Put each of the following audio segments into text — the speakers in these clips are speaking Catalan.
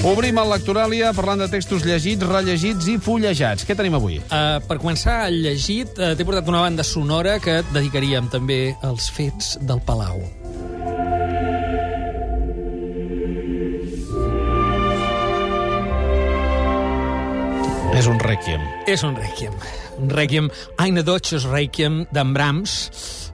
Obrim el Lectoràlia parlant de textos llegits, rellegits i fullejats. Què tenim avui? Uh, per començar, el llegit, uh, t'he portat una banda sonora que et dedicaríem també als fets del Palau. És un rèquiem. És un requiem. Un requiem, Eine Deutsches Requiem d'en Brahms.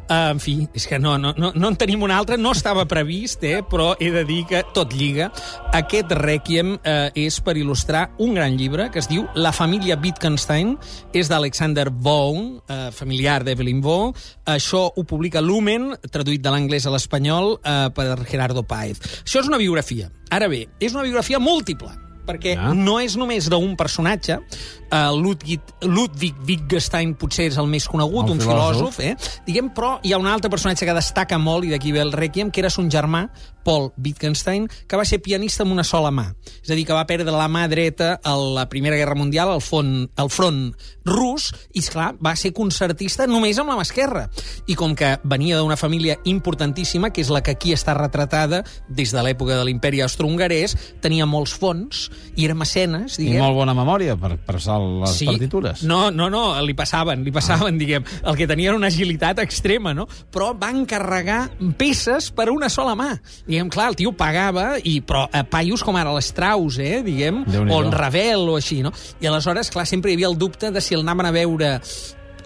Uh, en fi, és que no, no, no, no en tenim un altre, no estava previst, eh, però he de dir que tot lliga. Aquest Requiem uh, és per il·lustrar un gran llibre que es diu La família Wittgenstein, és d'Alexander Vaughan, uh, familiar d'Evelyn Vaughan. Això ho publica Lumen, traduït de l'anglès a l'espanyol uh, per Gerardo Páez. Això és una biografia. Ara bé, és una biografia múltiple, perquè Ah. no és només d'un personatge. Uh, Ludwig, Ludwig Wittgenstein potser és el més conegut, El un filòsof. filòsof, eh? Diguem, però hi ha un altre personatge que destaca molt, i d'aquí ve el Requiem, que era son germà, Paul Wittgenstein, que va ser pianista amb una sola mà. És a dir, que va perdre la mà dreta a la Primera Guerra Mundial al, font, al front rus, i, esclar, va ser concertista només amb la mà esquerra. I com que venia d'una família importantíssima, que és la que aquí està retratada des de l'època de l'imperi austro-hongarès, tenia molts fons i era mecenes, I diguem. molt bona memòria per les partitures. No, no, no, li passaven, li passaven, ah. diguem. El que tenia era una agilitat extrema, no? Però va encarregar peces per una sola mà. Diguem, clar, el tio pagava, i, però a paios com ara l'Strauss, eh, diguem, o el Ravel o així, no? I aleshores, clar, sempre hi havia el dubte de si el anaven a veure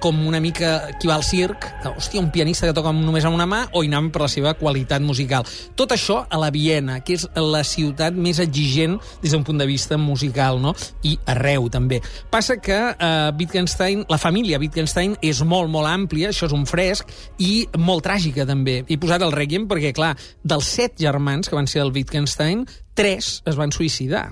com una mica qui va al circ, de, hòstia, un pianista que toca només amb una mà, o anaven per la seva qualitat musical. Tot això a la Viena, que és la ciutat més exigent des d'un punt de vista musical, no? I arreu, també. Passa que eh, Wittgenstein, la família Wittgenstein és molt, molt àmplia, això és un fresc, i molt tràgica, també. He posat el Requiem perquè, clar, dels set germans que van ser el Wittgenstein, tres es van suïcidar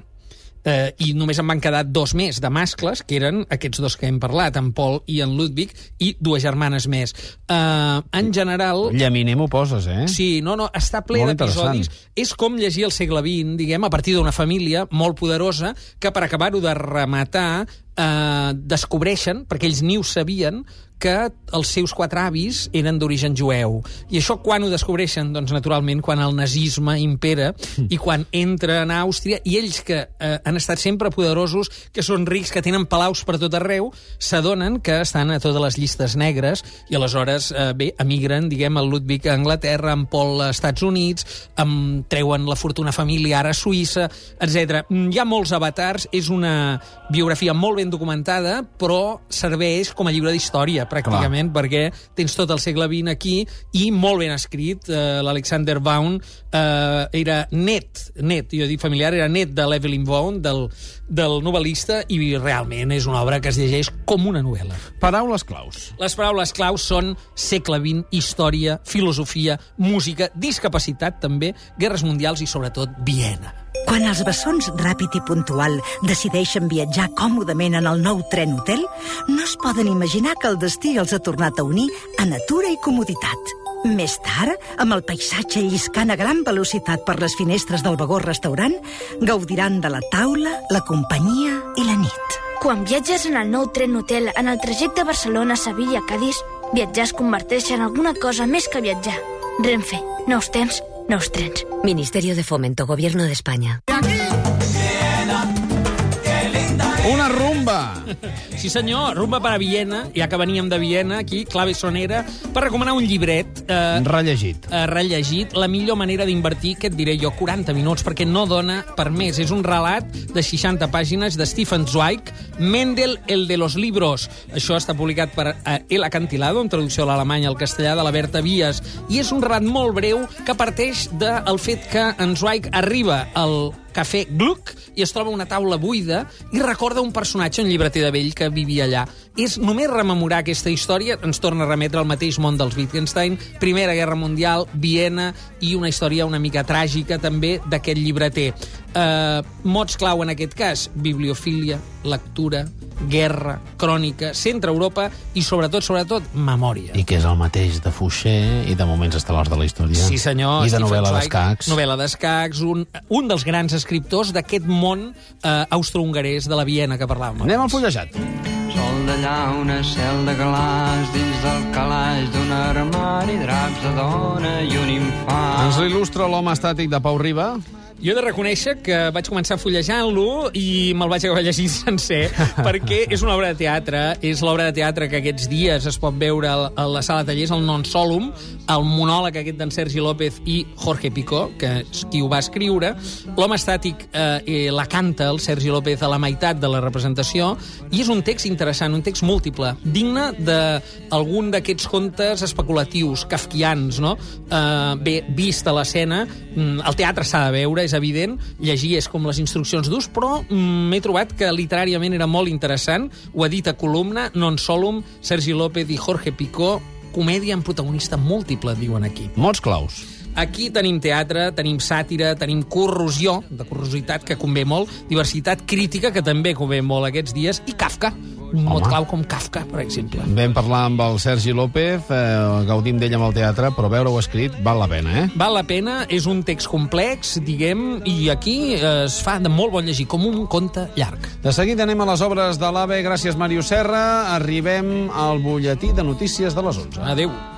eh, i només en van quedar dos més de mascles, que eren aquests dos que hem parlat, en Paul i en Ludwig, i dues germanes més. Eh, en general... Llaminer m'ho poses, eh? Sí, no, no, està ple d'episodis. És com llegir el segle XX, diguem, a partir d'una família molt poderosa que per acabar-ho de rematar eh, descobreixen, perquè ells ni ho sabien, que els seus quatre avis eren d'origen jueu. I això quan ho descobreixen? Doncs naturalment quan el nazisme impera i quan entra a Àustria i ells que eh, han estat sempre poderosos, que són rics, que tenen palaus per tot arreu, s'adonen que estan a totes les llistes negres i aleshores, eh, bé, emigren, diguem, el Ludwig a Anglaterra, en Paul a Estats Units, em treuen la fortuna familiar a Suïssa, etc. Hi ha molts avatars, és una biografia molt ben documentada, però serveix com a llibre d'història, pràcticament, Clar. perquè tens tot el segle XX aquí i molt ben escrit. Eh, L'Alexander Vaughan eh, era net, net, jo dic familiar, era net de l'Evelyn Vaughan, del, del novel·lista, i realment és una obra que es llegeix com una novel·la. Paraules claus. Les paraules claus són segle XX, història, filosofia, música, discapacitat també, guerres mundials i sobretot Viena. Quan els bessons ràpid i puntual decideixen viatjar còmodament en el nou tren hotel, no es poden imaginar que el destí els ha tornat a unir a natura i comoditat. Més tard, amb el paisatge lliscant a gran velocitat per les finestres del vagó restaurant, gaudiran de la taula, la companyia i la nit. Quan viatges en el nou tren hotel en el trajecte Barcelona-Sevilla-Cadis, viatjar es converteix en alguna cosa més que viatjar. Renfe, nous temps, nous trens. Ministerio de Fomento, Gobierno de España. Una rumba! Sí senyor, rumba per a Viena, ja que veníem de Viena, aquí, clave sonera, per recomanar un llibret eh, Rellegit. eh, rellegit, la millor manera d'invertir, que et diré jo, 40 minuts, perquè no dona per més. És un relat de 60 pàgines de Stephen Zweig, Mendel, el de los libros. Això està publicat per eh, El Acantilado, en traducció a l'alemany al castellà, de la Berta Vies, i és un relat molt breu que parteix del fet que en Zweig arriba al cafè Gluck i es troba una taula buida i recorda un personatge, un llibreter de vell que vivia allà. És només rememorar aquesta història, ens torna a remetre al mateix món dels Wittgenstein, Primera Guerra Mundial, Viena i una història una mica tràgica també d'aquest llibreter. Uh, mots clau en aquest cas, bibliofília, lectura, guerra, crònica, centre Europa i sobretot, sobretot, memòria. I que és el mateix de Fouché i de Moments estel·lars de la història. Sí, senyor. I de Stephen novel·la d'escacs. Novel·la d'escacs, un, un dels grans escriptors d'aquest món eh, austro-hongarès de la Viena que parlàvem. Anem al fullejat. Sol de llauna, cel de galàs, dins del calaix d'un armari, draps de dona i un infant. Ens l'il·lustra l'home estàtic de Pau Riba. Jo he de reconèixer que vaig començar fullejant-lo i me'l vaig acabar llegint sencer, perquè és una obra de teatre, és l'obra de teatre que aquests dies es pot veure a la sala de tallers, el Non Solum, el monòleg aquest d'en Sergi López i Jorge Picó, que és qui ho va escriure. L'home estàtic eh, la canta, el Sergi López, a la meitat de la representació, i és un text interessant, un text múltiple, digne d'algun d'aquests contes especulatius, kafkians, no? Eh, bé, vist a l'escena, mm, el teatre s'ha de veure, és evident, llegir és com les instruccions d'ús, però mm, m'he trobat que literàriament era molt interessant, ho ha dit a columna, Non Solum, Sergi López i Jorge Picó, comèdia amb protagonista múltiple, diuen aquí. Mots claus. Aquí tenim teatre, tenim sàtira, tenim corrosió, de corrositat, que convé molt, diversitat crítica, que també convé molt aquests dies, i Kafka, mot clau com Kafka, per exemple. Vam parlar amb el Sergi López, eh, gaudim d'ell amb el teatre, però veure-ho escrit val la pena, eh? Val la pena, és un text complex, diguem, i aquí eh, es fa de molt bon llegir, com un conte llarg. De seguida anem a les obres de l'AVE. Gràcies, Màrius Serra. Arribem al butlletí de notícies de les 11. Adéu.